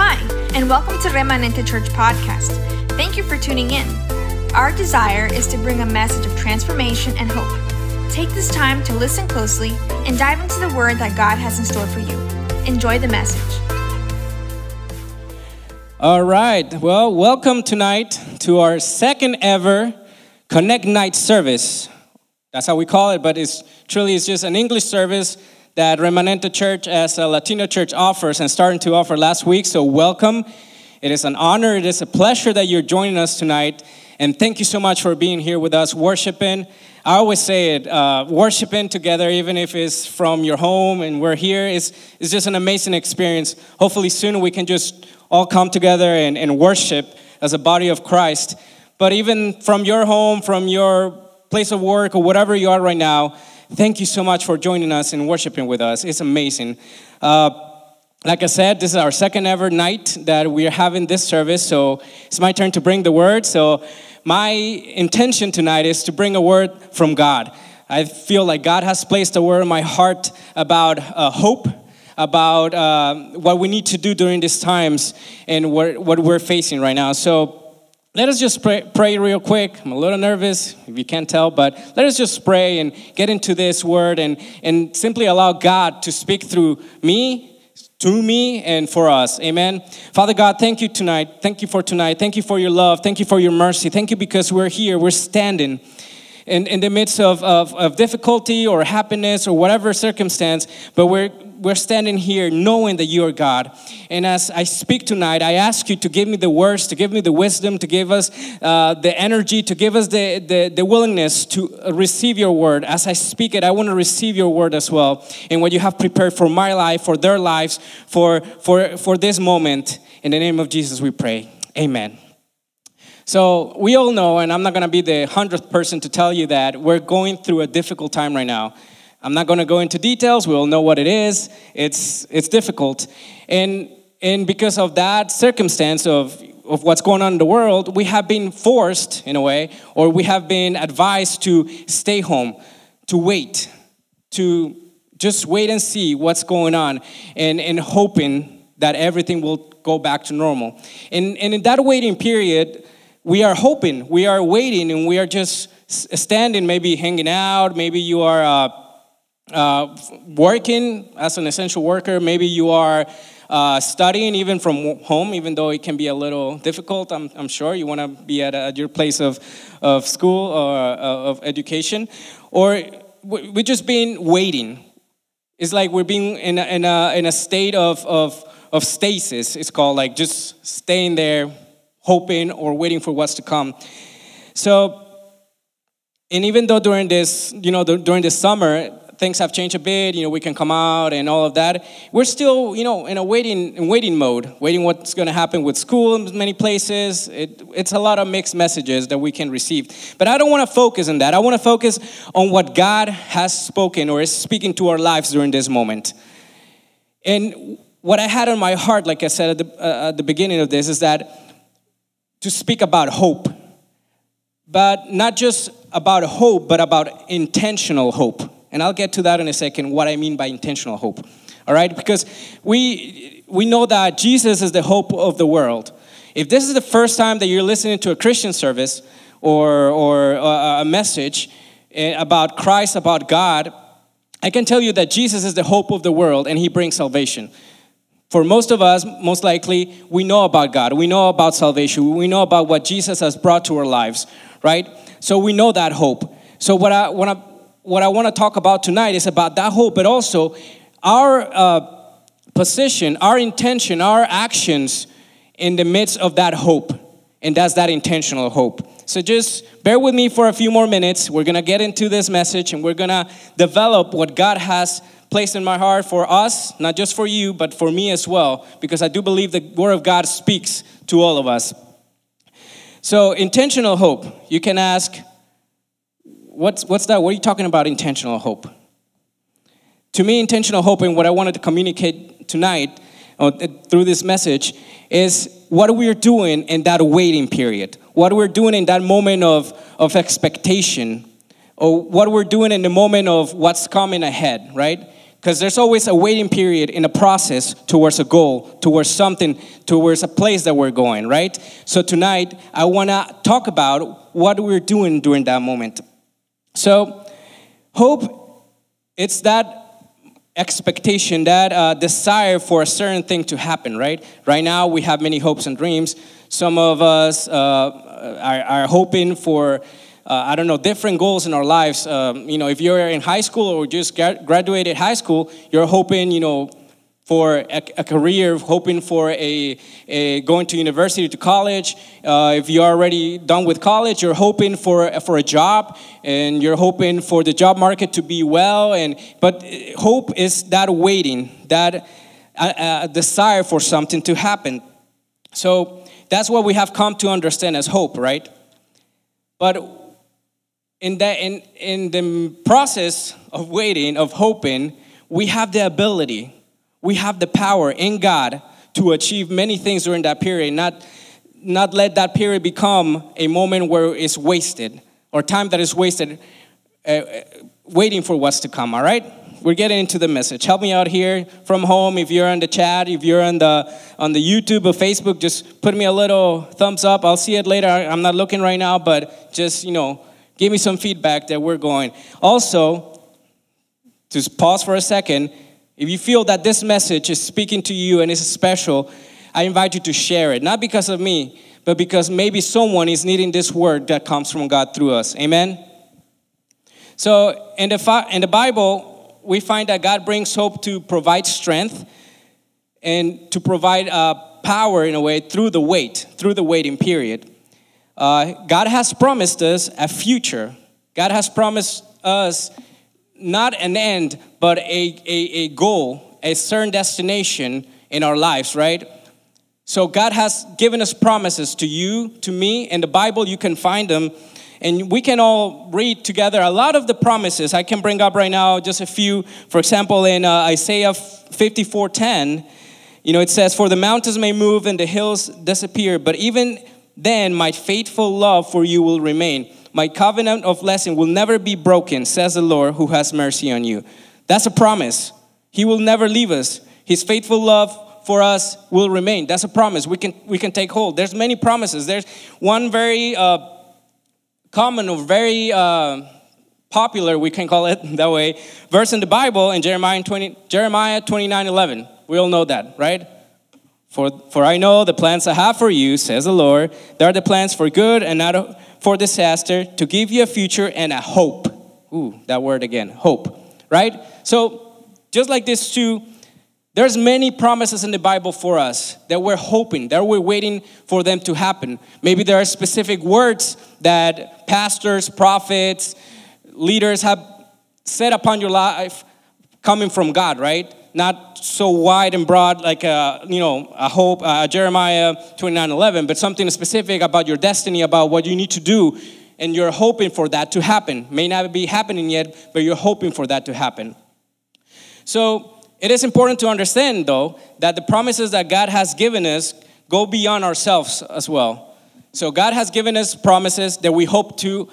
Hi, and welcome to Remanente Church Podcast. Thank you for tuning in. Our desire is to bring a message of transformation and hope. Take this time to listen closely and dive into the word that God has in store for you. Enjoy the message. All right. Well, welcome tonight to our second ever Connect Night service. That's how we call it, but it's truly it's just an English service that Remanente Church as a Latino church offers and starting to offer last week. So welcome. It is an honor, it is a pleasure that you're joining us tonight. And thank you so much for being here with us, worshiping. I always say it, uh, worshiping together, even if it's from your home and we're here, is, is just an amazing experience. Hopefully, soon we can just all come together and, and worship as a body of Christ. But even from your home, from your place of work, or whatever you are right now, thank you so much for joining us and worshiping with us. It's amazing. Uh, like I said, this is our second ever night that we are having this service, so it's my turn to bring the word. So, my intention tonight is to bring a word from God. I feel like God has placed a word in my heart about uh, hope, about uh, what we need to do during these times and what, what we're facing right now. So, let us just pray, pray, real quick. I'm a little nervous, if you can't tell, but let us just pray and get into this word and, and simply allow God to speak through me, to me, and for us. Amen. Father God, thank you tonight. Thank you for tonight. Thank you for your love. Thank you for your mercy. Thank you because we're here, we're standing. In, in the midst of, of, of difficulty or happiness or whatever circumstance, but we're, we're standing here knowing that you are God. And as I speak tonight, I ask you to give me the words, to give me the wisdom, to give us uh, the energy, to give us the, the, the willingness to receive your word. As I speak it, I want to receive your word as well. And what you have prepared for my life, for their lives, for, for, for this moment. In the name of Jesus, we pray. Amen. So, we all know, and I'm not gonna be the hundredth person to tell you that we're going through a difficult time right now. I'm not going to go into details. We all know what it is. It's it's difficult, and and because of that circumstance of of what's going on in the world, we have been forced in a way, or we have been advised to stay home, to wait, to just wait and see what's going on, and and hoping that everything will go back to normal. And and in that waiting period, we are hoping, we are waiting, and we are just standing, maybe hanging out, maybe you are. Uh, uh, working as an essential worker, maybe you are uh, studying even from home, even though it can be a little difficult, I'm, I'm sure. You want to be at, at, your place of, of school or uh, of education. Or we're just being waiting. It's like we're being in a, in a, in a state of, of, of stasis, it's called, like just staying there, hoping or waiting for what's to come. So, and even though during this, you know, during the summer, things have changed a bit, you know, we can come out and all of that. We're still, you know, in a waiting in waiting mode, waiting what's going to happen with school in many places. It, it's a lot of mixed messages that we can receive. But I don't want to focus on that. I want to focus on what God has spoken or is speaking to our lives during this moment. And what I had on my heart, like I said at the, uh, at the beginning of this, is that to speak about hope. But not just about hope, but about intentional hope. And I'll get to that in a second, what I mean by intentional hope. All right? Because we, we know that Jesus is the hope of the world. If this is the first time that you're listening to a Christian service or, or a message eh, about Christ, about God, I can tell you that Jesus is the hope of the world and he brings salvation. For most of us, most likely, we know about God. We know about salvation. We know about what Jesus has brought to our lives, right? So we know that hope. So what I, what I, what I want to talk about tonight is about that hope, but also our uh, position, our intention, our actions in the midst of that hope. And that's that intentional hope. So just bear with me for a few more minutes. We're going to get into this message and we're going to develop what God has placed in my heart for us, not just for you, but for me as well, because I do believe the Word of God speaks to all of us. So, intentional hope. You can ask, what's, what's that? What are you talking about, intentional hope? To me, intentional hope, and what I wanted to communicate tonight uh, through this message, is what we're doing in that waiting period, what we're doing in that moment of, of expectation, or what we're doing in the moment of what's coming ahead, right? Because there's always a waiting period in a process towards a goal, towards something, towards a place that we're going, right? So tonight, I want to talk about what we're doing during that moment. So, hope, it's that expectation, that uh, desire for a certain thing to happen, right? Right now, we have many hopes and dreams. Some of us uh, are, are hoping for uh, I don't know, different goals in our lives. Um, you know, if you're in high school or just graduated high school, you're hoping, you know, for a, a career, hoping for a, a, going to university to college. Uh, if you're already done with college, you're hoping for for a job, and you're hoping for the job market to be well. And but hope is that waiting, that uh, uh desire for something to happen. So that's what we have come to understand as hope, right? But in that in, in the process of waiting of hoping we have the ability we have the power in god to achieve many things during that period not not let that period become a moment where it's wasted or time that is wasted uh, uh waiting for what's to come all right? We're getting into the message. Help me out here from home. If you're on the chat if you're on the on the youtube or facebook just put me a little thumbs up. I'll see it later. I'm not looking right now but just you know Give me some feedback that we're going. Also, to pause for a second, if you feel that this message is speaking to you and is special, I invite you to share it. Not because of me, but because maybe someone is needing this word that comes from God through us. Amen? So, in the, in the Bible, we find that God brings hope to provide strength and to provide uh, power in a way through the wait, through the waiting period. Uh, God has promised us a future. God has promised us not an end, but a, a, a goal, a certain destination in our lives, right? So God has given us promises to you, to me. In the Bible, you can find them. And we can all read together a lot of the promises. I can bring up right now just a few. For example, in uh, Isaiah 54:10, you know, it says, For the mountains may move and the hills disappear, but even then my faithful love for you will remain. My covenant of blessing will never be broken, says the Lord who has mercy on you. That's a promise. He will never leave us. His faithful love for us will remain. That's a promise. We can we can take hold. There's many promises. There's one very uh, common or very uh, popular, we can call it that way, verse in the Bible in Jeremiah 20, Jeremiah 29, 11. We all know that, right? For, for I know the plans I have for you, says the Lord. They are the plans for good and not for disaster, to give you a future and a hope. Ooh, that word again, hope, right? So, just like this too, there's many promises in the Bible for us that we're hoping, that we're waiting for them to happen. Maybe there are specific words that pastors, prophets, leaders have said upon your life coming from God, right? Not so wide and broad like a, uh, you know a hope uh, jeremiah 29 11 but something specific about your destiny about what you need to do and you're hoping for that to happen. May not be happening yet but you're hoping for that to happen. So it is important to understand though that the promises that god has given us go beyond ourselves as well. So god has given us promises that we hope to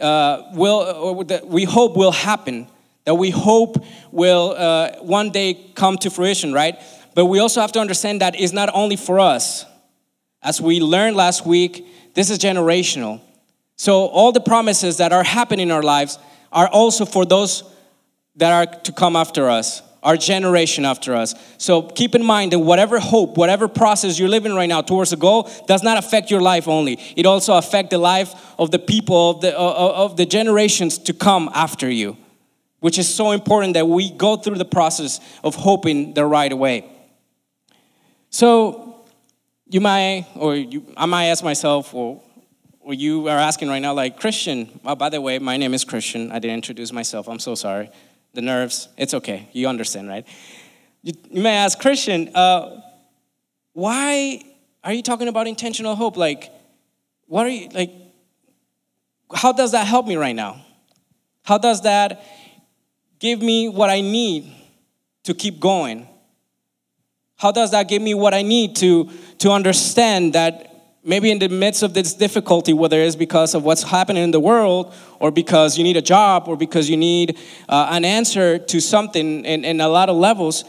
uh, will that we hope will happen that we hope will uh, one day come to fruition, right? But we also have to understand that it's not only for us. As we learned last week, this is generational. So all the promises that are happening in our lives are also for those that are to come after us, our generation after us. So keep in mind that whatever hope, whatever process you're living right now towards a goal does not affect your life only. It also affects the life of the people of the, of the generations to come after you which is so important that we go through the process of hoping the right way. So, you might, or you, I might ask myself, or, or you are asking right now, like, Christian, oh, by the way, my name is Christian. I didn't introduce myself. I'm so sorry. The nerves, it's okay. You understand, right? You, you may ask, Christian, uh, why are you talking about intentional hope? Like, what are you, like, how does that help me right now? How does that give me what I need to keep going? How does that give me what I need to, to understand that maybe in the midst of this difficulty, whether it's because of what's happening in the world, or because you need a job, or because you need uh, an answer to something in, in a lot of levels,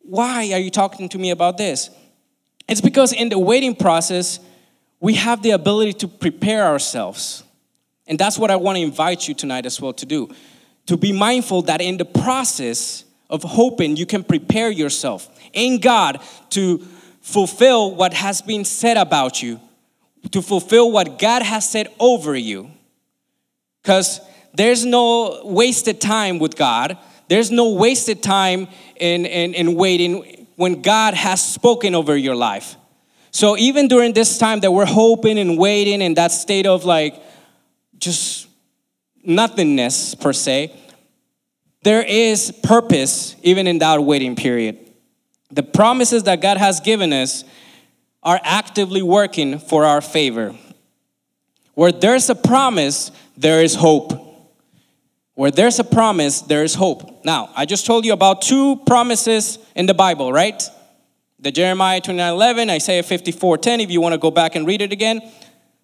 why are you talking to me about this? It's because in the waiting process, we have the ability to prepare ourselves. And that's what I want to invite you tonight as well to do. To be mindful that in the process of hoping, you can prepare yourself in God to fulfill what has been said about you, to fulfill what God has said over you. Because there's no wasted time with God, there's no wasted time in, in, in waiting when God has spoken over your life. So even during this time that we're hoping and waiting in that state of like just nothingness per se, there is purpose even in that waiting period. The promises that God has given us are actively working for our favor. Where there's a promise, there is hope. Where there's a promise, there is hope. Now, I just told you about two promises in the Bible, right? The Jeremiah 29 11, Isaiah 54 10, if you want to go back and read it again.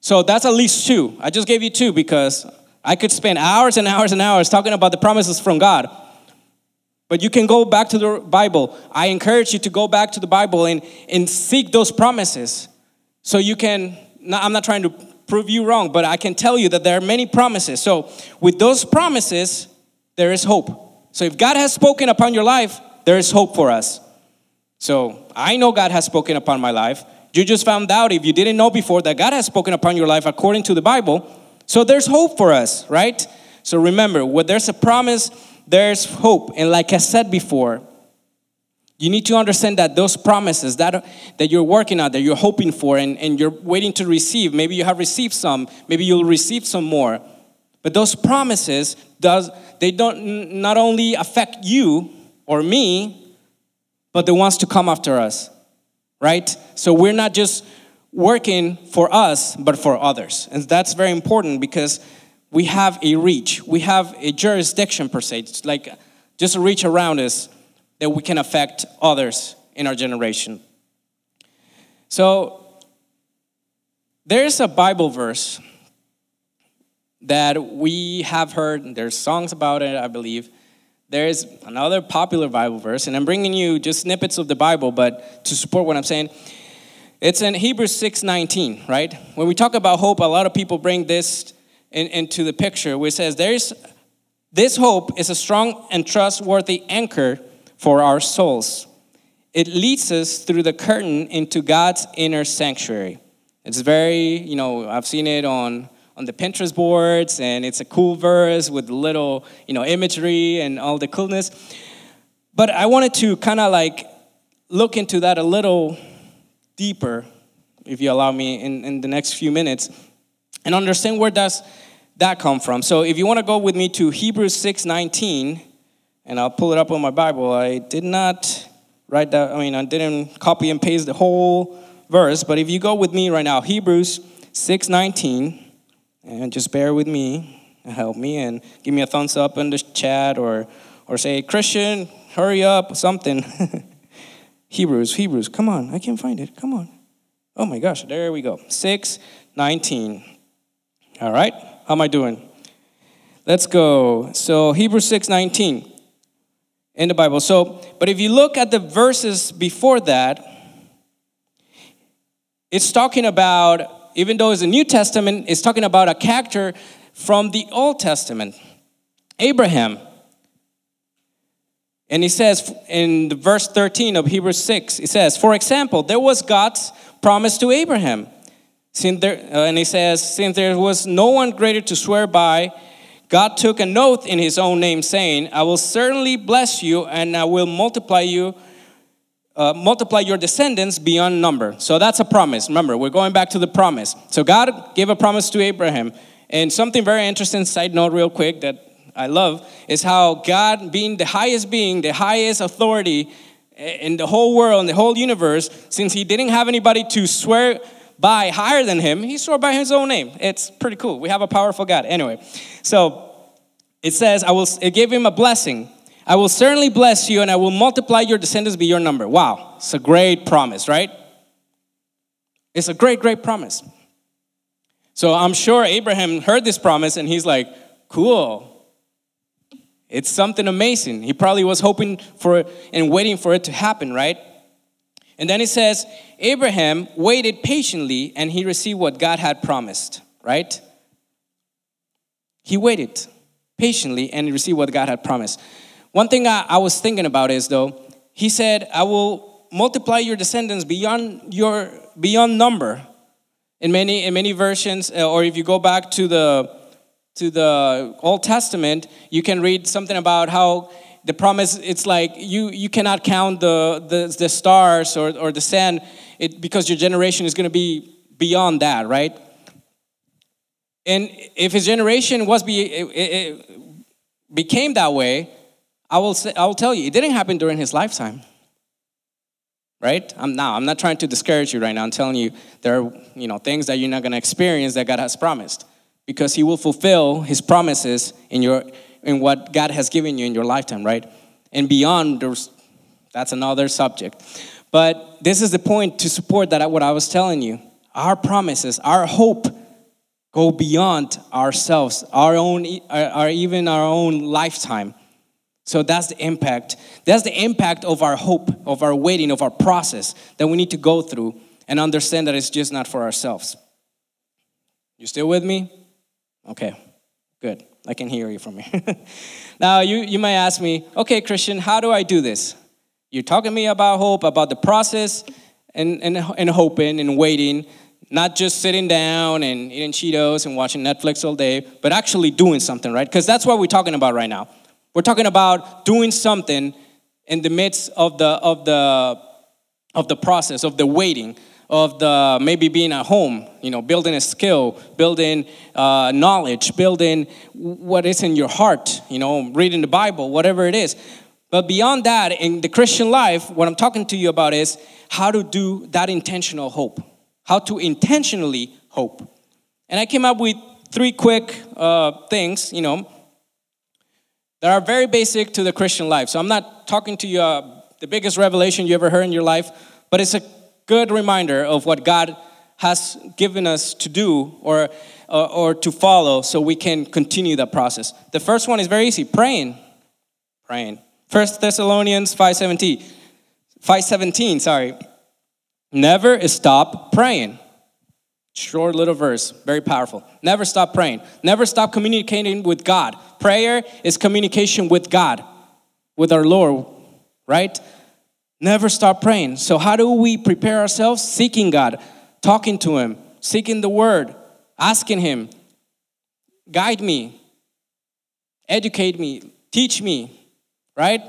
So that's at least two. I just gave you two because I could spend hours and hours and hours talking about the promises from God. But you can go back to the Bible. I encourage you to go back to the Bible and, and seek those promises. So you can, I'm not trying to prove you wrong, but I can tell you that there are many promises. So with those promises, there is hope. So if God has spoken upon your life, there is hope for us. So I know God has spoken upon my life. You just found out, if you didn't know before, that God has spoken upon your life according to the Bible. So there's hope for us, right? So remember, when there's a promise, there's hope. And like I said before, you need to understand that those promises that, that you're working on, that you're hoping for, and, and you're waiting to receive, maybe you have received some, maybe you'll receive some more. But those promises, does, they don't not only affect you or me, but the ones to come after us, right? So we're not just working for us, but for others. And that's very important because we have a reach, we have a jurisdiction per se. It's like just a reach around us that we can affect others in our generation. So there's a Bible verse that we have heard, there's songs about it, I believe. There's another popular Bible verse, and I'm bringing you just snippets of the Bible, but to support what I'm saying, it's in Hebrews 6:19, right? When we talk about hope, a lot of people bring this in, into the picture, which says, "There's this hope is a strong and trustworthy anchor for our souls. It leads us through the curtain into God's inner sanctuary." It's very, you know, I've seen it on on the Pinterest boards, and it's a cool verse with little, you know, imagery and all the coolness. But I wanted to kind of like look into that a little deeper, if you allow me, in, in the next few minutes, and understand where does that come from. So if you want to go with me to Hebrews 6:19, and I'll pull it up on my Bible. I did not write that, I mean, I didn't copy and paste the whole verse, but if you go with me right now, Hebrews 6:19, and just bear with me, help me, and give me a thumbs up in the chat or or say, Christian, hurry up, something. Hebrews, Hebrews, come on, I can't find it. Come on. Oh my gosh, there we go. 6 19. All right, how am I doing? Let's go. So Hebrews 6 19 in the Bible. So, but if you look at the verses before that, it's talking about, even though it's a New Testament, it's talking about a character from the Old Testament, Abraham. And he says in verse 13 of Hebrews 6, he says, For example, there was God's promise to Abraham. There, uh, and he says, Since there was no one greater to swear by, God took an oath in his own name, saying, I will certainly bless you and I will multiply you. Uh, multiply your descendants beyond number. So that's a promise. Remember, we're going back to the promise. So God gave a promise to Abraham. And something very interesting, side note, real quick, that I love is how God, being the highest being, the highest authority in the whole world, in the whole universe, since he didn't have anybody to swear by higher than him, he swore by his own name. It's pretty cool. We have a powerful God. Anyway, so it says, I will, it gave him a blessing. I will certainly bless you and I will multiply your descendants beyond number. Wow, it's a great promise, right? It's a great, great promise. So I'm sure Abraham heard this promise and he's like, cool. It's something amazing. He probably was hoping for and waiting for it to happen, right? And then it says, Abraham waited patiently and he received what God had promised, right? He waited patiently and received what God had promised. One thing I, I was thinking about is though, he said, I will multiply your descendants beyond your beyond number. In many in many versions, uh, or if you go back to the to the Old Testament, you can read something about how the promise it's like you you cannot count the the, the stars or, or the sand it, because your generation is going to be beyond that right? And if his generation was be it, it became that way i will say i will tell you it didn't happen during his lifetime. Right? I'm now i'm not trying to discourage you right now. I'm telling you there are you know things that you're not going to experience that god has promised because he will fulfill his promises in your in what God has given you in your lifetime, right? And beyond, there's, that's another subject. But this is the point to support that what I was telling you. Our promises, our hope go beyond ourselves, our own, our, even our own lifetime. So that's the impact. That's the impact of our hope, of our waiting, of our process that we need to go through and understand that it's just not for ourselves. You still with me? Okay, good. I can hear you from here. now, you, you might ask me, okay, Christian, how do I do this? You're talking to me about hope, about the process and, and, and hoping and waiting, not just sitting down and eating Cheetos and watching Netflix all day, but actually doing something, right? Because that's what we're talking about right now. We're talking about doing something in the midst of the, of the, of the process, of the waiting of the maybe being at home, you know, building a skill, building uh, knowledge, building what is in your heart, you know, reading the Bible, whatever it is. But beyond that, in the Christian life, what I'm talking to you about is how to do that intentional hope, how to intentionally hope. And I came up with three quick uh, things, you know, that are very basic to the Christian life. So I'm not talking to you uh, the biggest revelation you ever heard in your life, but it's a good reminder of what God has given us to do or, or, or to follow so we can continue that process. The first one is very easy praying. Praying. First Thessalonians 5:17. 5:17, sorry. Never stop praying. Short little verse, very powerful. Never stop praying. Never stop communicating with God. Prayer is communication with God, with our Lord, right? Never stop praying. So, how do we prepare ourselves? Seeking God, talking to Him, seeking the Word, asking Him, guide me, educate me, teach me, right?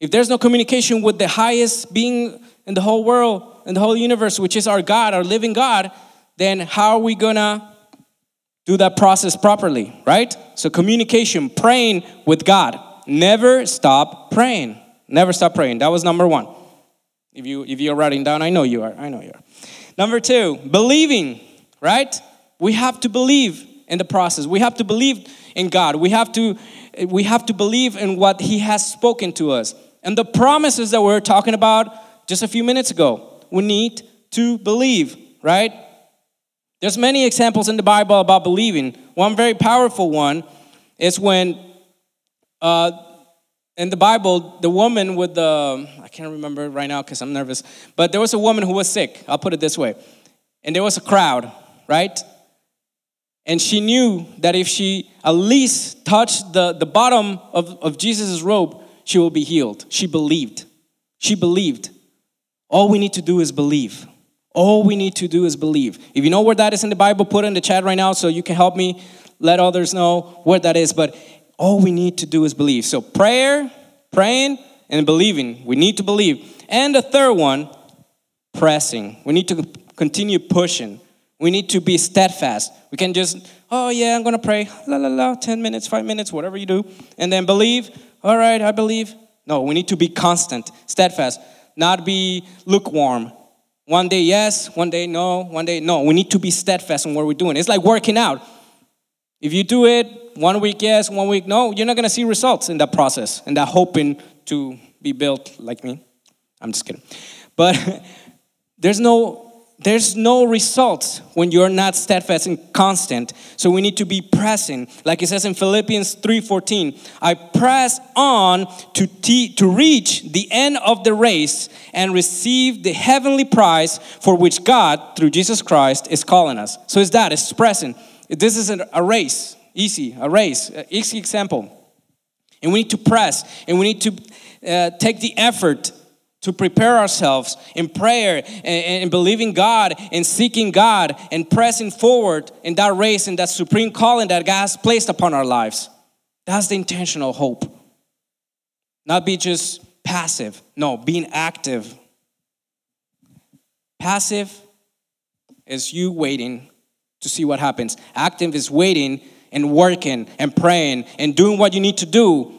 If there's no communication with the highest being in the whole world, in the whole universe, which is our God, our living God, then how are we gonna do that process properly, right? So, communication, praying with God. Never stop praying. Never stop praying. That was number one. If you if you're writing down, I know you are. I know you are. Number two, believing, right? We have to believe in the process. We have to believe in God. We have to we have to believe in what He has spoken to us. And the promises that we are talking about just a few minutes ago. We need to believe, right? There's many examples in the Bible about believing. One very powerful one is when uh, in the Bible, the woman with the, I can't remember right now because I'm nervous, but there was a woman who was sick, I'll put it this way. And there was a crowd, right? And she knew that if she at least touched the, the bottom of, of Jesus' robe, she will be healed. She believed. She believed. All we need to do is believe. All we need to do is believe. If you know where that is in the Bible, put it in the chat right now so you can help me let others know where that is. But all we need to do is believe. So prayer, praying, and believing. We need to believe. And the third one, pressing. We need to continue pushing. We need to be steadfast. We can just, oh yeah, I'm gonna pray, la la la, 10 minutes, five minutes, whatever you do, and then believe, all right, I believe. No, we need to be constant, steadfast, not be lukewarm. One day yes, one day no, one day no. We need to be steadfast in what we're doing. It's like working out. If you do it one week yes, one week no, you're not going to see results in that process and that hoping to be built like me. I'm just kidding. But there's no there's no results when you're not steadfast and constant so we need to be present like it says in philippians 3.14 i press on to, te- to reach the end of the race and receive the heavenly prize for which god through jesus christ is calling us so it's that it's present this is a race easy a race easy example and we need to press and we need to uh, take the effort to prepare ourselves in prayer and, and, believing God and seeking God and pressing forward in that race and that supreme calling that God has placed upon our lives. That's the intentional hope. Not be just passive, no, being active. Passive is you waiting to see what happens, active is waiting and working and praying and doing what you need to do,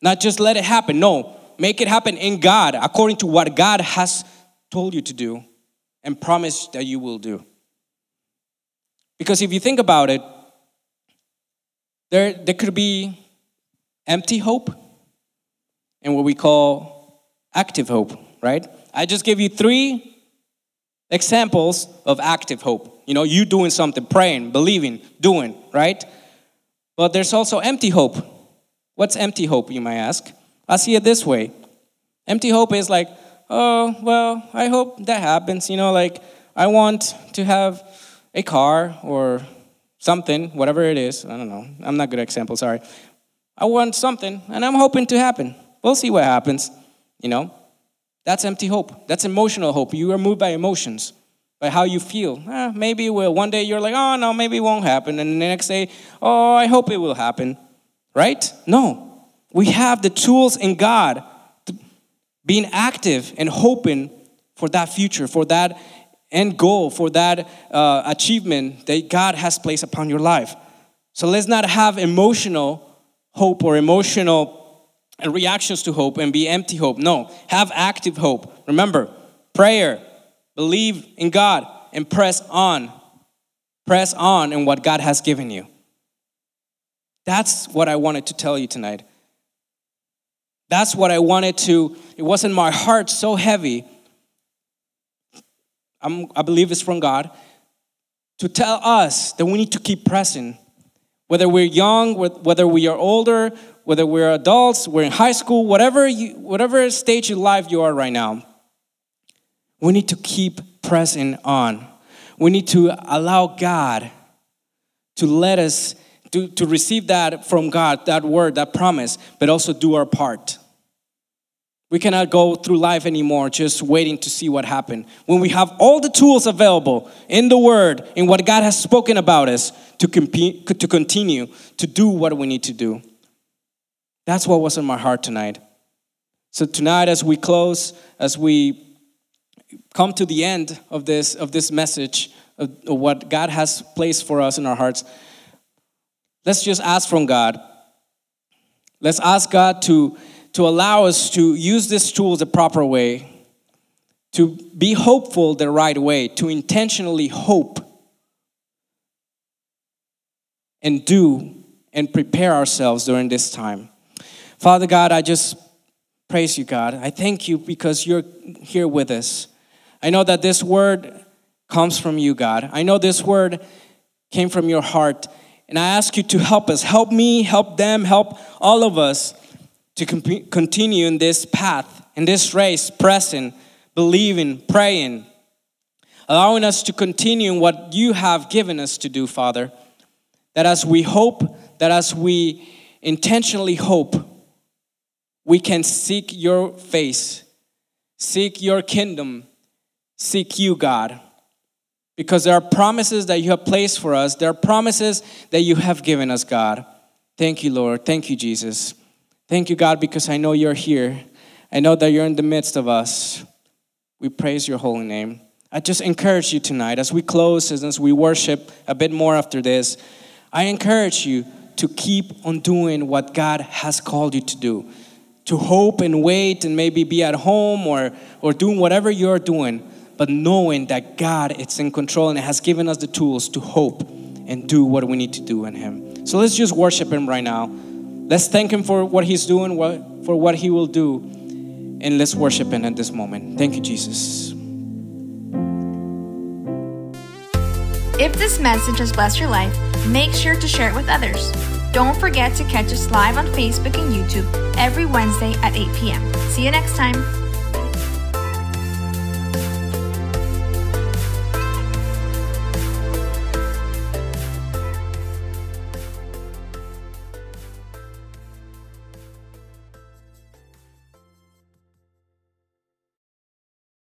not just let it happen. No, Make it happen in God according to what God has told you to do and promised that you will do. Because if you think about it, there, there could be empty hope and what we call active hope, right? I just gave you three examples of active hope. You know, you doing something, praying, believing, doing, right? But there's also empty hope. What's empty hope, you might ask? I see it this way empty hope is like, oh, well, I hope that happens. You know, like, I want to have a car or something, whatever it is. I don't know. I'm not good at example, sorry. I want something, and I'm hoping to happen. We'll see what happens, you know. That's empty hope. That's emotional hope. You are moved by emotions, by how you feel. Eh, maybe it will. One day you're like, oh, no, maybe it won't happen. And the next day, oh, I hope it will happen. Right? No. We have the tools in God, being active and hoping for that future, for that end goal, for that uh, achievement that God has placed upon your life. So let's not have emotional hope or emotional reactions to hope and be empty hope. No, have active hope. Remember, prayer, believe in God, and press on. Press on in what God has given you. That's what I wanted to tell you tonight. That's what I wanted to, it wasn't my heart so heavy. I'm, I believe it's from God to tell us that we need to keep pressing. Whether we're young, whether we are older, whether we're adults, we're in high school, whatever, you, whatever stage in life you are right now, we need to keep pressing on. We need to allow God to let us to, to receive that from God, that word, that promise, but also do our part. We cannot go through life anymore just waiting to see what happened. When we have all the tools available in the Word, in what God has spoken about us, to, compete, to continue to do what we need to do. That's what was in my heart tonight. So tonight, as we close, as we come to the end of this of this message of, of what God has placed for us in our hearts, let's just ask from God. Let's ask God to to allow us to use this tool the proper way, to be hopeful the right way, to intentionally hope and do and prepare ourselves during this time. Father God, I just praise you, God. I thank you because you're here with us. I know that this word comes from you, God. I know this word came from your heart. And I ask you to help us. Help me, help them, help all of us to continue in this path, in this race, pressing, believing, praying, allowing us to continue in what you have given us to do, Father. That as we hope, that as we intentionally hope, we can seek your face, seek your kingdom, seek you, God. Because there are promises that you have placed for us, there are promises that you have given us, God. Thank you, Lord. Thank you, Jesus. Thank you, God, because I know you're here. I know that you're in the midst of us. We praise your holy name. I just encourage you tonight as we close as we worship a bit more after this. I encourage you to keep on doing what God has called you to do. To hope and wait and maybe be at home or, or doing whatever you're doing, but knowing that God is in control and has given us the tools to hope and do what we need to do in Him. So let's just worship Him right now. Let's thank Him for what He's doing, what, for what He will do, and let's worship Him at this moment. Thank you, Jesus. If this message has blessed your life, make sure to share it with others. Don't forget to catch us live on Facebook and YouTube every Wednesday at 8 p.m. See you next time.